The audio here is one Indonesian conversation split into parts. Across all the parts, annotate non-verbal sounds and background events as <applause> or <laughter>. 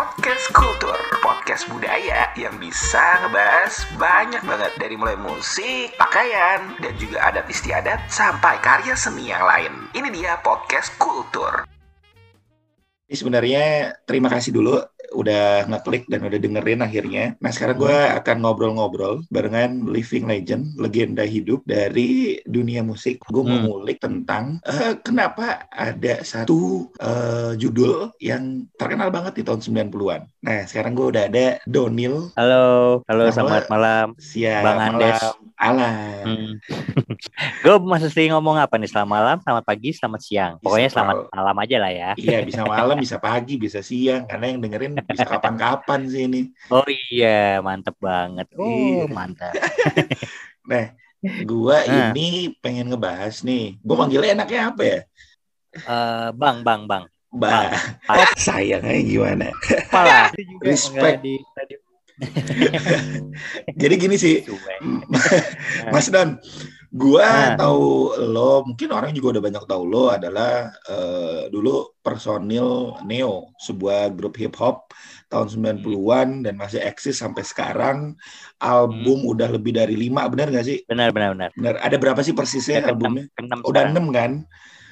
Podcast Kultur, podcast budaya yang bisa ngebahas banyak banget dari mulai musik, pakaian, dan juga adat istiadat sampai karya seni yang lain. Ini dia Podcast Kultur. Ini sebenarnya terima kasih dulu udah ngeklik dan udah dengerin akhirnya. Nah sekarang gue akan ngobrol-ngobrol barengan living legend, legenda hidup dari dunia musik. Gue mau Hmm. ngulik tentang eh, kenapa ada satu eh, judul yang terkenal banget di tahun 90-an. Nah sekarang gue udah ada Donil Halo, halo selamat malam. siang Bang Andes. malam alam. Hmm. <laughs> Gue mesti ngomong apa nih? Selamat malam, selamat pagi, selamat siang. Pokoknya Bisa selamat tahu. malam aja lah ya. Iya bisa malam, <laughs> bisa pagi, bisa siang. Karena yang dengerin bisa kapan-kapan sih ini. Oh iya, mantep banget. Oh Iya. mantap. <laughs> Nah, gua Nah. ini pengen ngebahas nih. Gua manggilnya enaknya apa ya? Eh, bang, bang, bang. Mbak. Sayangnya gimana? Apalah. Respect. Di radio. <laughs> Jadi gini sih. <laughs> Mas Don, gua Nah. tahu lo, mungkin orang juga udah banyak tahu lo adalah eh, dulu personil Neo, sebuah grup hip hop tahun 90-an dan masih eksis sampai sekarang. Album Hmm. udah lebih dari lima, benar nggak sih? Benar, benar, benar. Benar. Ada berapa sih persisnya Udah albumnya? keenam, keenam Udah sekarang. enam kan?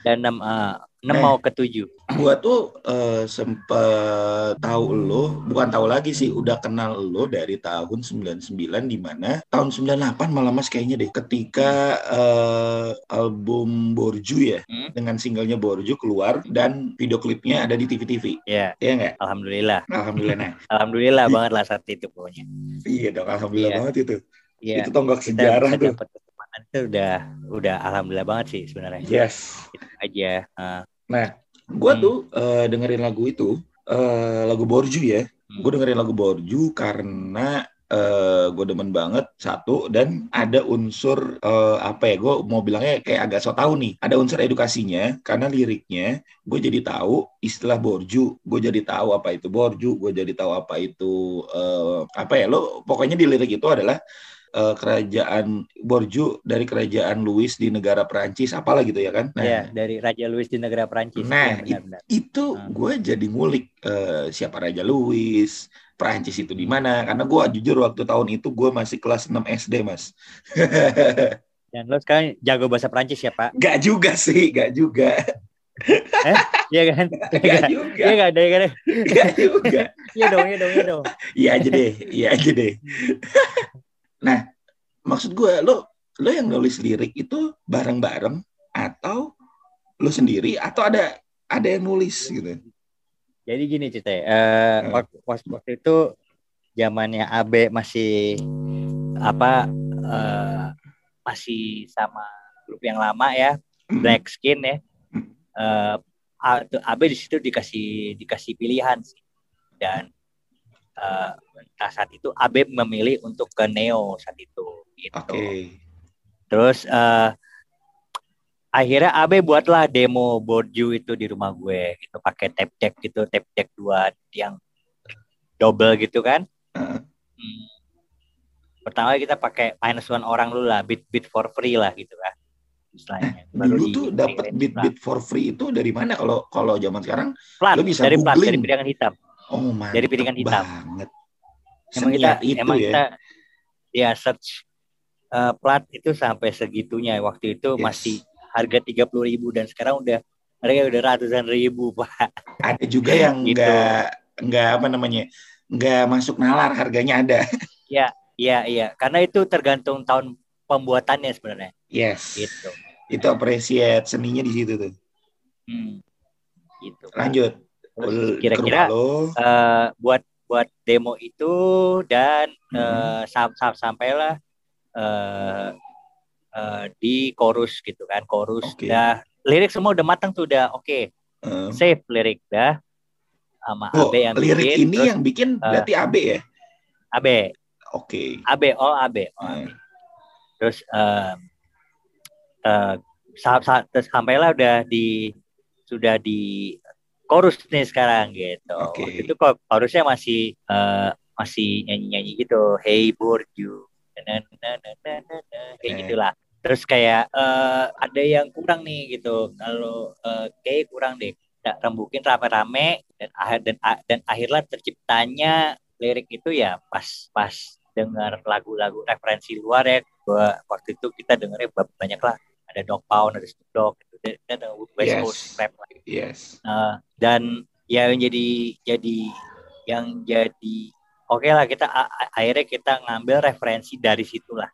Dan enam, eh, enam Eh. mau ke tujuh. gua tuh eh, sempet tahu lo, bukan tahu lagi sih, udah kenal lo dari tahun 99 di mana tahun 98 malah Mas kayaknya deh ketika eh, album Borju ya Hmm. dengan singlenya Borju keluar dan video klipnya ada di TV-TV. Ya, Iya nggak? alhamdulillah. Alhamdulillah. Nah, <laughs> Alhamdulillah banget lah saat itu pokoknya. iya dong, alhamdulillah Iya. banget itu. Iya. Itu tonggak Kita sejarah tuh. kesempatan itu udah udah alhamdulillah banget sih sebenarnya. Yes. Itu aja. Eh, Gua Hmm. tuh eh, dengerin lagu itu, eh, lagu Borju ya. Hmm. Gue dengerin lagu Borju karena eh gue demen banget satu dan ada unsur eh, apa ya gue mau bilangnya kayak agak so tau nih ada unsur edukasinya karena liriknya gue jadi tahu istilah borju gue jadi tahu apa itu borju gue jadi tahu apa itu eh, apa ya lo pokoknya di lirik itu adalah eh, kerajaan borju dari kerajaan Louis di negara Perancis apalah gitu ya kan nah Ya, dari Raja Louis di negara Prancis. Nah, Iya, benar-benar. itu Hmm. gue jadi ngulik eh, siapa Raja Louis, Prancis itu di mana? Karena gue jujur waktu tahun itu gue masih kelas 6 SD mas. <laughs> Dan lo sekarang jago bahasa Prancis ya, Pak? gak juga sih, gak juga, Iya kan? <laughs> gak juga, Iya kan? Iya kan? gak juga. <laughs> Iya dong, iya dong, iya dong. Iya aja deh, iya aja deh. Nah, maksud gue lo lo yang nulis lirik itu bareng-bareng atau lo sendiri atau ada ada yang nulis gitu? Jadi gini ceritanya, eh, Hmm. waktu, waktu waktu itu zamannya AB masih apa eh, masih sama grup yang lama ya, Hmm. Black Skin ya. Hmm. Eh, AB di situ dikasih dikasih pilihan sih. Dan eh, pada saat itu AB memilih untuk ke Neo saat itu gitu. Oke. Terus eh akhirnya Abe buatlah demo Borju itu di rumah gue gitu pakai tape deck gitu tape deck dua yang double gitu kan. Heeh. Hmm. Pertama kita pakai minus one orang dulu lah beat beat for free lah gitu kan. Istilahnya. Baru Dulu di- tuh dapat beat beat for free itu dari mana? Kalau kalau zaman sekarang plat lo bisa dari plat dari piringan hitam. Oh mantap Dari piringan hitam. banget. Emang kita itu emang ya. kita ya search eh, plat itu sampai segitunya waktu itu Yes. masih harga tiga puluh ribu dan sekarang udah harga udah ratusan ribu <laughs> pak Ada juga yang Gitu. nggak nggak apa namanya nggak masuk nalar harganya ada. iya <laughs> iya karena itu tergantung tahun pembuatannya sebenarnya Yes. gitu Itu appreciate seninya di situ tuh. Hmm. gitu Lanjut. Kira-kira eh, buat buat demo itu dan Hmm. eh, sam- sam- sampailah eh, eh, di chorus gitu kan chorus Oke. udah lirik semua udah matang tuh udah oke Eh, save lirik dah sama oh, AB yang lirik bikin ini terus yang bikin berarti AB ya? AB Oke. AB all AB all Eh, AB. terus eh eh, saat saat sampailah udah di sudah di chorus nih sekarang gitu. Oke. Waktu itu kok chorusnya masih eh, masih nyanyi nyanyi gitu. Hey Borju na, na, na, na, na, na, kayak Eh. gitulah. Terus kayak eh, ada yang kurang nih gitu. Kalau eh, kayak kurang deh. Rembukin rame-rame. Dan akhir dan dan akhirnya terciptanya lirik itu ya pas pas dengar lagu-lagu referensi luar ya. Gua waktu itu kita dengarnya banyak lah ada Dog Pound ada Snoop Dogg dan ada West Yes. Coast rap lah. Yes. Nah, dan ya yang jadi jadi yang jadi oke lah kita akhirnya kita ngambil referensi dari situlah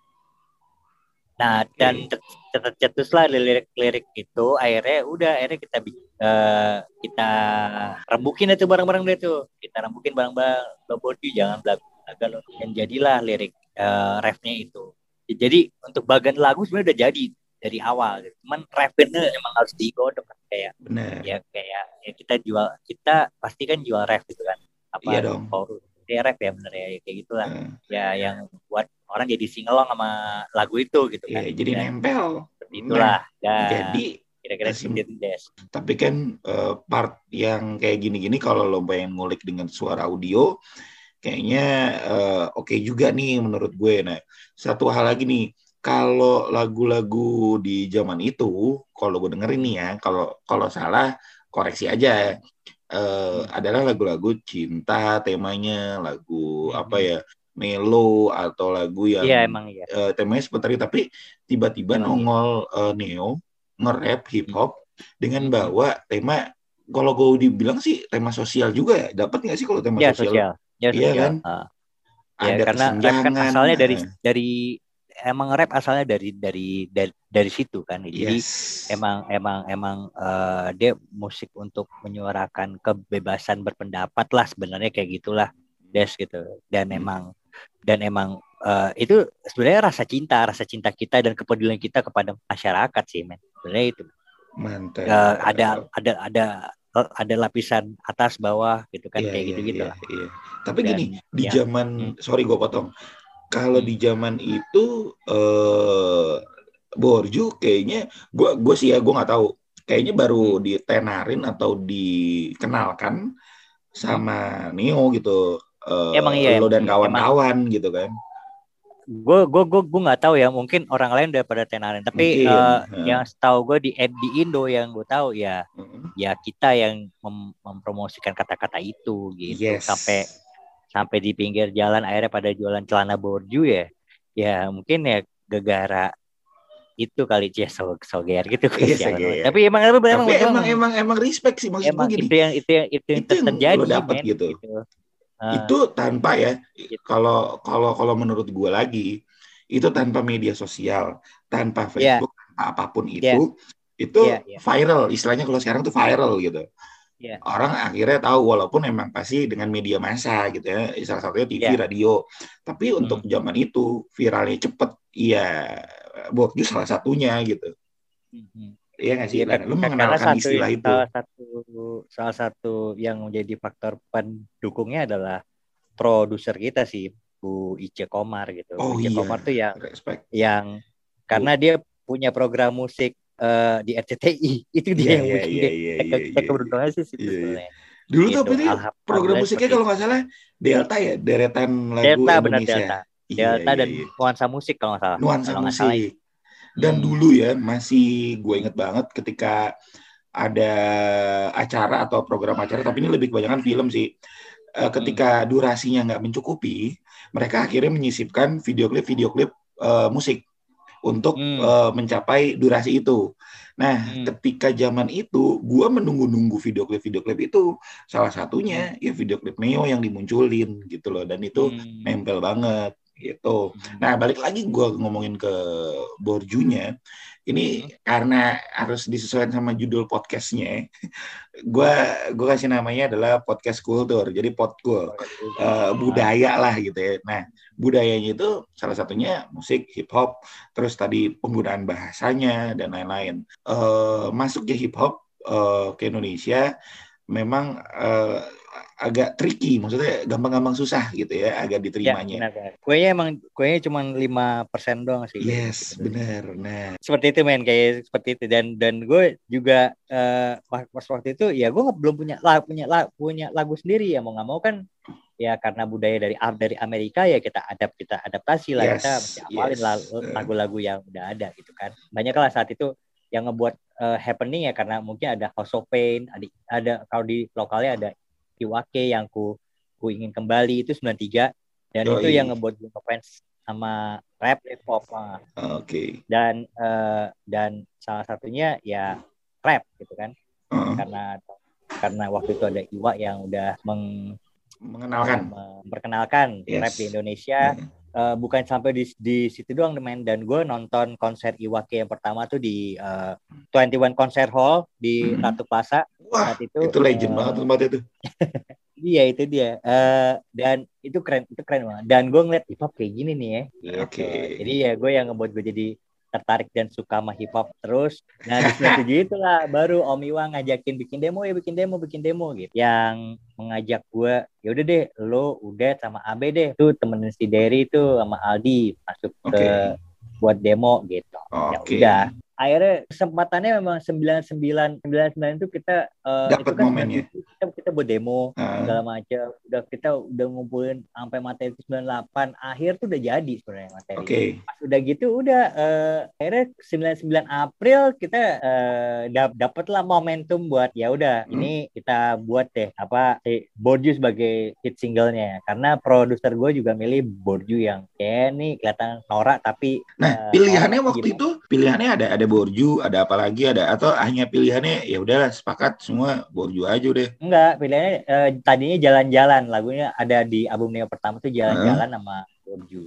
nah dan Oke. ter- tercetuslah lirik-lirik itu akhirnya udah akhirnya kita eh, kita rembukin itu barang-barang deh tuh kita rembukin barang-barang lo body jangan belagu lo dan jadilah lirik eh, refnya itu jadi untuk bagian lagu sebenarnya udah jadi dari awal gitu. cuman refnya emang harus digodok kan kayak Benar. ya kayak ya kita jual kita pasti kan jual ref gitu kan apa Iya dong. forum ya ref ya bener ya kayak gitulah Nah, ya yang buat orang jadi singelong sama lagu itu gitu kan Iya, jadi Dan nempel. itulah dan Jadi kira-kira Asim. seperti itu Des Tapi kan eh, part yang kayak gini-gini kalau lo pengen ngulik dengan suara audio, kayaknya eh, oke juga nih menurut gue. Nah, satu hal lagi nih, kalau lagu-lagu di zaman itu, kalau gue dengerin nih ya, kalau kalau salah koreksi aja. Eh, adalah lagu-lagu cinta temanya, lagu Hmm. apa ya, melo atau lagu yang iya emang iya eh, temanya seperti itu tapi tiba-tiba Emang nongol eh, Neo nge-rap hip hop dengan Hmm. bawa tema kalau gue dibilang sih tema sosial juga ya dapat nggak sih kalau tema ya sosial, sosial ya Iya sosial kan? Ah. ya ada karena rap kan asalnya dari nah, dari emang rap asalnya dari dari dari, dari situ kan jadi yes. emang emang emang eh, dia musik untuk menyuarakan kebebasan berpendapat lah sebenarnya kayak gitulah des gitu dan Hmm. emang dan emang eh, itu sebenarnya rasa cinta rasa cinta kita dan kepedulian kita kepada masyarakat sih men sebenarnya itu mantap Eh, ada ada ada ada lapisan atas bawah gitu kan Iya, kayak iya, gitu gitu iya, lah iya. tapi Dan, gini di ya. zaman Hmm. sorry gue potong kalau Hmm. di zaman itu eh Borju kayaknya gue gue sih ya gue nggak tahu kayaknya baru Hmm. ditenarin atau dikenalkan sama Neo gitu Eh, Emang iya, lo dan kawan-kawan gitu kan gue gue gue gue nggak tahu ya mungkin orang lain udah pada tenarin tapi Mungkin, eh, ya. yang setahu gue di di Indo yang gue tahu ya Mm. ya kita yang mem- mempromosikan kata-kata itu gitu yes sampai sampai di pinggir jalan akhirnya pada jualan celana borju ya ya mungkin ya gegara itu kali cia so soger gitu Iya, <laughs> soger. tapi emang emang tapi emang, emang emang emang respect sih maksud emang gini itu yang itu yang itu yang Itu yang terjadi lo dapet men, gitu. Ah, itu tanpa ya Gitu. kalau kalau kalau menurut gue lagi itu tanpa media sosial tanpa Iya. Facebook tanpa apa pun itu itu Iya, iya. viral istilahnya kalau sekarang tuh viral gitu Iya. orang akhirnya tahu walaupun emang pasti dengan media massa gitu ya salah satunya TV Iya. radio tapi untuk Hmm. zaman itu viralnya cepet iya Borju salah satunya gitu mhm. iya nggak sih Iya, Dan kan- lu mengenalkan satu, istilah itu salah satu salah satu yang menjadi faktor pendukungnya adalah produser kita sih Bu Ice Komar gitu. Oh, Ice iya. Komar tuh yang respect yang karena dia punya program musik eh, di RCTI <laughs> itu dia Iya, yang iya, bikin iya, dia iya, ke- iya, ke- iya. keberuntungan sih Iya, iya. sebetulnya. dulu Gitu, tapi program musiknya kalau nggak salah Delta ya deretan lagu Delta benar Indonesia Delta. Iya, Delta iya, dan iya. nuansa musik kalau nggak salah. nuansa Kalau nggak salah. musik. Dan Hmm. dulu ya masih gue inget banget ketika ada acara atau program acara, tapi ini lebih kebanyakan film sih. Eh, ketika durasinya nggak mencukupi, mereka akhirnya menyisipkan video klip video klip eh, musik untuk Hmm. eh, mencapai durasi itu. Nah, Hmm. ketika zaman itu, gue menunggu-nunggu video klip video klip itu. Salah satunya ya video klip Neo yang dimunculin gitu loh, dan itu Hmm. nempel banget gitu. Hmm. Nah, balik lagi gue ngomongin ke Borjunya. Ini karena harus disesuaikan sama judul podcastnya. Gue gue kasih namanya adalah podcast kultur. Jadi podkul eh, budaya lah gitu ya. Nah, budayanya itu salah satunya musik hip hop, terus tadi penggunaan bahasanya dan lain-lain. Eh, masuknya hip hop eh, ke Indonesia memang agak tricky, maksudnya gampang-gampang susah gitu ya, agak Ya, diterimanya. benar, benar. Kuenya emang kuenya cuma 5% doang sih. Yes, Gitu. benar. Nah, seperti itu men kayak seperti itu dan dan gue juga eh pas waktu itu ya gue belum punya la, punya la, punya lagu sendiri ya mau nggak mau kan ya karena budaya dari dari Amerika ya kita adapt kita adaptasi lah Yes, kita mesti yes. la- lagu-lagu yang udah ada gitu kan banyak lah saat itu yang ngebuat eh, happening ya karena mungkin ada House of Pain ada ada kalau di lokalnya ada Iwake yang ku ku ingin kembali itu 93 dan Yoi. itu yang ngebuat gue ngefans sama rap hip hop. Oke. dan eh, dan salah satunya ya rap gitu kan Heeh. karena karena waktu itu ada Iwa yang udah meng, Mengenalkan. memperkenalkan Yes. rap di Indonesia Eh, bukan sampai di di situ doang men dan gue nonton konser Iwake yang pertama tuh di eh, 21 Concert Hall di Hmm. Ratu Plaza Wah, saat itu itu legend eh, banget tempat itu. <laughs> Iya itu dia. Eh dan itu keren, itu keren banget. Dan gue ngeliat hip hop kayak gini nih ya. Gitu. Oke. Jadi ya gue yang ngebuat gue jadi tertarik dan suka sama hip hop terus. Nah di 97 itulah baru Om Iwa ngajakin bikin demo ya bikin demo bikin demo gitu. Yang mengajak gue ya udah deh lo udah sama Abe deh tuh temenin si Derry tuh sama Aldi masuk Oke. ke buat demo gitu. Ya Oke. udah. Akhirnya kesempatannya memang 99 99 itu kita eh, Dapet itu kan momennya. kita kita buat demo Ah, segala macam udah kita udah ngumpulin sampai materi itu 98 akhir tuh udah jadi sebenarnya materi Oke. Pas udah gitu udah eh, akhirnya 99 April kita eh, dap- dapatlah momentum buat ya udah Hmm. ini kita buat deh apa si Borju sebagai hit singlenya karena produser gue juga milih Borju yang kayak nih kelihatan norak tapi Nah, Eh, pilihannya waktu gitu. itu pilihannya ada ada borju, ada apa lagi ada atau hanya pilihannya ya udahlah sepakat semua borju aja udah. enggak pilihannya eh, tadinya jalan-jalan. Lagunya ada di album Neo pertama tuh jalan-jalan sama Borju.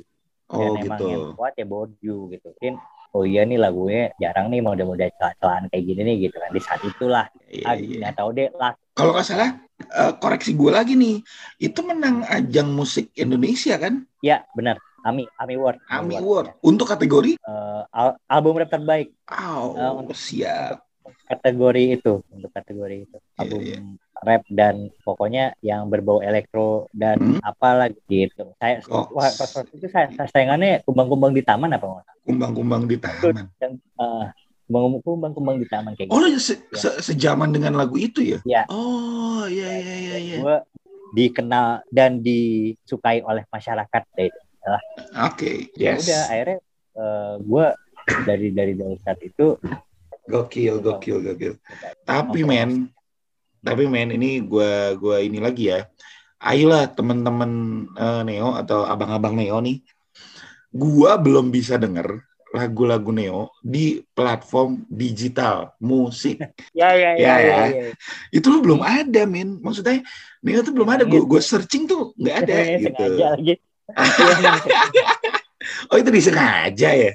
Oh dan emang gitu. yang kuat ya Borju gitu. Mungkin oh iya nih lagunya jarang nih model-model celah-celahan kayak gini nih gitu kan. Di saat itulah. Iya, ah, iya. nggak tahu deh lah. Kalau nggak salah eh, koreksi gue lagi nih, itu menang ajang musik Indonesia kan? ya benar. Ami Ami Award AMI Award untuk kategori? Eh, al- album rap terbaik. Oh, Eh, untuk- siap. Kategori itu untuk kategori itu Iya, album iya. rap dan pokoknya yang berbau elektro dan Hmm. apalah gitu saya Oh. wah pas waktu itu saya, saya sayangannya kumbang-kumbang di taman apa nggak? Kumbang-kumbang di taman. yang eh, kumbang- kumbang-kumbang di taman kayak Oh, gitu lu se- se- sejaman dengan lagu itu ya? Iya. Oh, iya iya iya iya. gue dikenal dan disukai oleh masyarakat deh. Oke, Ya yes. udah akhirnya gue dari dari dari saat itu Gokil, gokil, gokil. Tapi men, tapi men ini gua gua ini lagi ya. Ayolah teman-teman eh, Neo atau abang-abang Neo nih. Gua belum bisa denger lagu-lagu Neo di platform digital musik. <laughs> ya ya Ya, ya. ya. Itu lu belum ada, men. Maksudnya Neo tuh belum ada. Gue gue searching tuh nggak ada <laughs> gitu. sengaja lagi. <laughs> Iya, sengaja. Oh itu disengaja ya.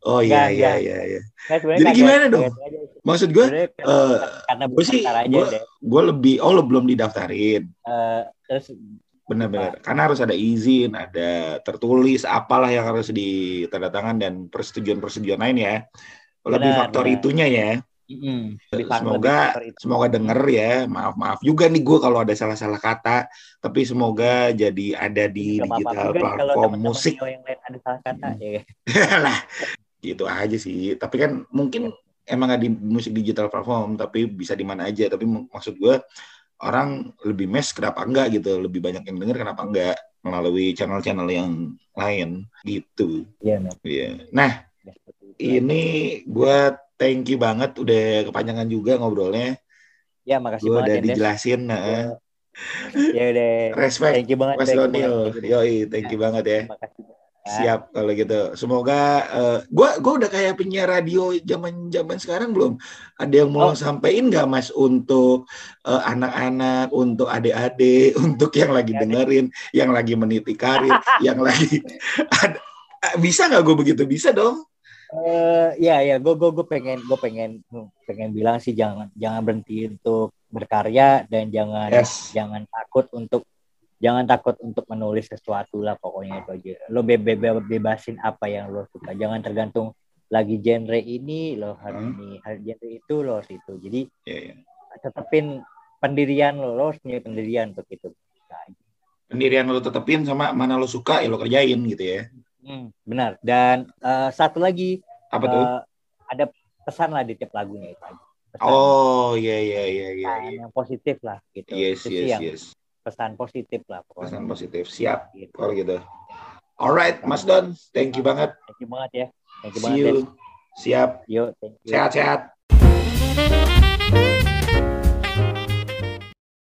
Oh iya iya iya iya. Sebenarnya Jadi gimana dong? Maksud gue, Sebenarnya eh, karena- gue sih gue gue lebih oh lo belum didaftarin. Eh, terus Benar-benar. Karena harus ada izin, ada tertulis, apalah yang harus ditandatangan dan persetujuan-persetujuan lain ya. Lebih Benar, faktor benar. itunya ya. mm, Semoga semoga denger ya. Maaf maaf juga nih gue kalau ada salah-salah kata. Tapi semoga jadi ada di apa-apa digital juga kalau platform musik. Yang lain ada salah kata Hmm. ya. <laughs> lah, gitu aja sih. Tapi kan mungkin emang ada di musik digital platform, tapi bisa di mana aja. Tapi mak- maksud gue orang lebih mes kenapa enggak gitu, lebih banyak yang denger kenapa enggak melalui channel-channel yang lain gitu. Iya, men. Iya. Nah, Ya, seperti itu. ini gue thank you banget udah kepanjangan juga ngobrolnya. Ya, makasih Gue banget udah ya, dijelasin. Nah, Ya udah. respect Thank you banget. Mas banget. Yoi, thank you banget ya. Terima kasih. Siap kalau gitu. Semoga eh, gua gua udah kayak penyiar radio zaman-zaman sekarang belum. Ada yang mau Oh. sampein nggak Mas untuk eh, anak-anak, untuk adik-adik, <laughs> untuk yang lagi dengerin, yang lagi meniti karir, <laughs> yang lagi ada, bisa nggak gue begitu? Bisa dong. Eh, ya ya, gue gue gue pengen gue pengen pengen bilang sih jangan jangan berhenti untuk berkarya dan jangan Yes. jangan takut untuk jangan takut untuk menulis sesuatu lah pokoknya itu aja. Lo be be- be- bebasin apa yang lo suka. Jangan tergantung lagi genre ini lo harus Hmm. ini, harus genre itu lo harus itu. Jadi Ya, ya. tetepin pendirian lo, lo harus punya pendirian untuk itu. Pendirian lo tetepin sama mana lo suka ya lo kerjain gitu ya. hmm, benar. Dan eh, satu lagi Apa tuh? eh, ada pesan lah di tiap lagunya itu aja. Pesan. Oh, iya iya iya iya. iya. yang positif lah gitu. Yes, yes, yang yes. Pesan positif lah pokoknya. Pesan positif. Siap Gitu. kalau gitu. Alright, Mas Don, thank you banget. Thank you banget ya. Thank you See banget. you. Siap. Yuk, thank you. Sehat-sehat.